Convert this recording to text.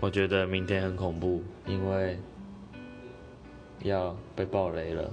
我觉得明天很恐怖因为要被暴雷了。